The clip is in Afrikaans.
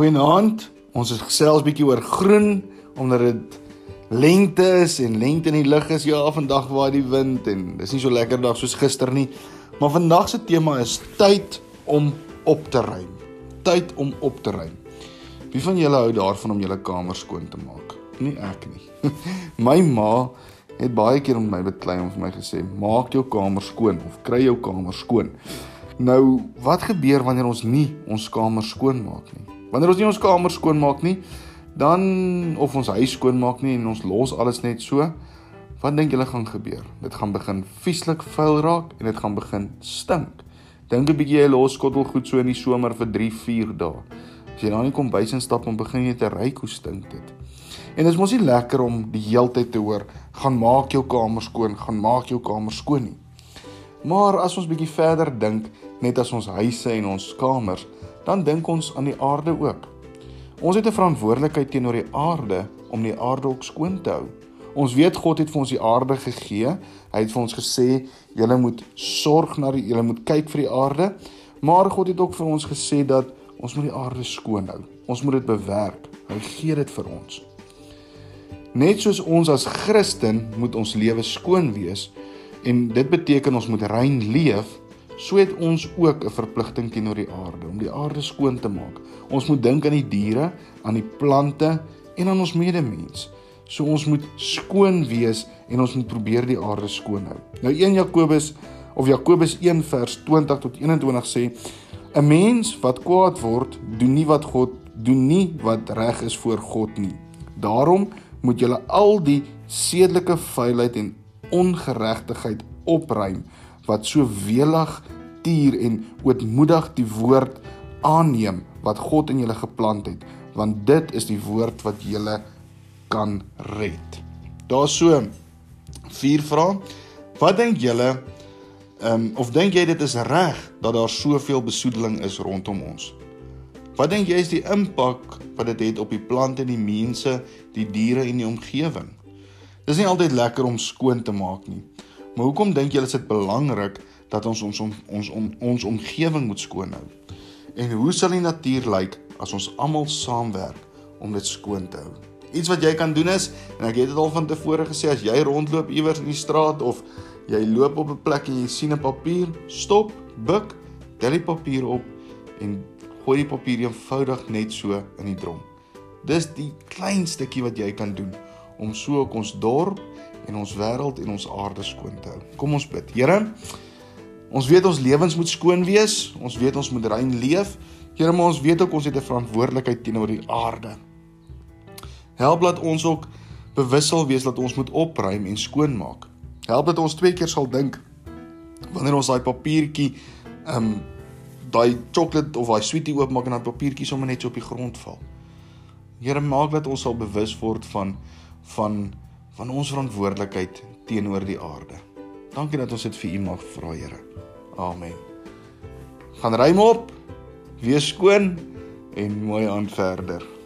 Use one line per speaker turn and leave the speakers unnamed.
Goeienaand. Ons is gesels bietjie oor groen omdat dit lente is en lente in die lug is. Ja, vandag waai die wind en dis nie so lekker dag soos gister nie. Maar vandag se tema is tyd om op te ruim. Tyd om op te ruim. Wie van julle hou daarvan om julle kamer skoon te maak? Nie ek nie. my ma het baie keer met my beklei en vir my gesê: "Maak jou kamer skoon of kry jou kamer skoon." Nou, wat gebeur wanneer ons nie ons kamer skoon maak nie? Wanneer ons nie ons kamer skoon maak nie, dan of ons huis skoon maak nie en ons los alles net so, wat dink julle gaan gebeur? Dit gaan begin vieslik vuil raak en dit gaan begin stink. Dink 'n bietjie jy los skottelgoed so in die somer vir 3, 4 dae. As jy dan nie kom bys instap en begin jy te ry hoe stink dit. En dit is mos nie lekker om die heeltyd te hoor gaan maak jou kamer skoon, gaan maak jou kamer skoon nie. Maar as ons bietjie verder dink, net as ons huise en ons kamers, dan dink ons aan die aarde ook. Ons het 'n verantwoordelikheid teenoor die aarde om die aarde ook skoon te hou. Ons weet God het vir ons die aarde gegee. Hy het vir ons gesê julle moet sorg na die julle moet kyk vir die aarde, maar God het ook vir ons gesê dat ons moet die aarde skoon hou. Ons moet dit bewerk. Hy gee dit vir ons. Net soos ons as Christen moet ons lewe skoon wees en dit beteken ons moet rein leef, so het ons ook 'n verpligting teenoor die aarde om die aarde skoon te maak. Ons moet dink aan die diere, aan die plante en aan ons medemens. So ons moet skoon wees en ons moet probeer die aarde skoon hou. Nou 1 Jakobus of Jakobus 1 vers 20 tot 21 sê: 'n Mens wat kwaad word, doen nie wat God doen nie wat reg is voor God nie. Daarom moet julle al die sedelike vuilheid en ongeregtigheid opruim wat so welig tuur en ootmoedig die woord aanneem wat God in julle geplant het want dit is die woord wat julle kan red. Daar's so vier vrae. Wat dink julle ehm um, of dink jy dit is reg dat daar soveel besoedeling is rondom ons? Wat dink jy is die impak wat dit het op die plante en die mense, die diere en die omgewing? Dis nie altyd lekker om skoon te maak nie. Maar hoekom dink julle is dit belangrik dat ons ons ons ons, om, ons omgewing moet skoon hou? En hoe sal die natuur lyk as ons almal saamwerk om dit skoon te hou? Iets wat jy kan doen is en ek het dit al van tevore gesê as jy rondloop iewers in die straat of jy loop op 'n plek en jy sien 'n papier, stop, buig, tel die papier op en gooi die papier eenvoudig net so in die drom. Dis die klein stukkie wat jy kan doen om so ook ons dorp en ons wêreld en ons aarde skoon te hou. Kom ons bid. Here, ons weet ons lewens moet skoon wees. Ons weet ons moet rein leef. Here, maar ons weet ook ons het 'n verantwoordelikheid teenoor die aarde. Help dat ons ook bewus sal wees dat ons moet opruim en skoon maak. Help dat ons twee keer sal dink wanneer ons daai papiertjie um, daai chocolate of daai sweetie oopmaak en daai papiertjie sommer net so op die grond val. Here maak dat ons sal bewus word van van van ons verantwoordelikheid teenoor die aarde. Dankie dat ons dit vir U mag vra, Here. Amen. Gaan ruim op. Wees skoon en mooi aan verder.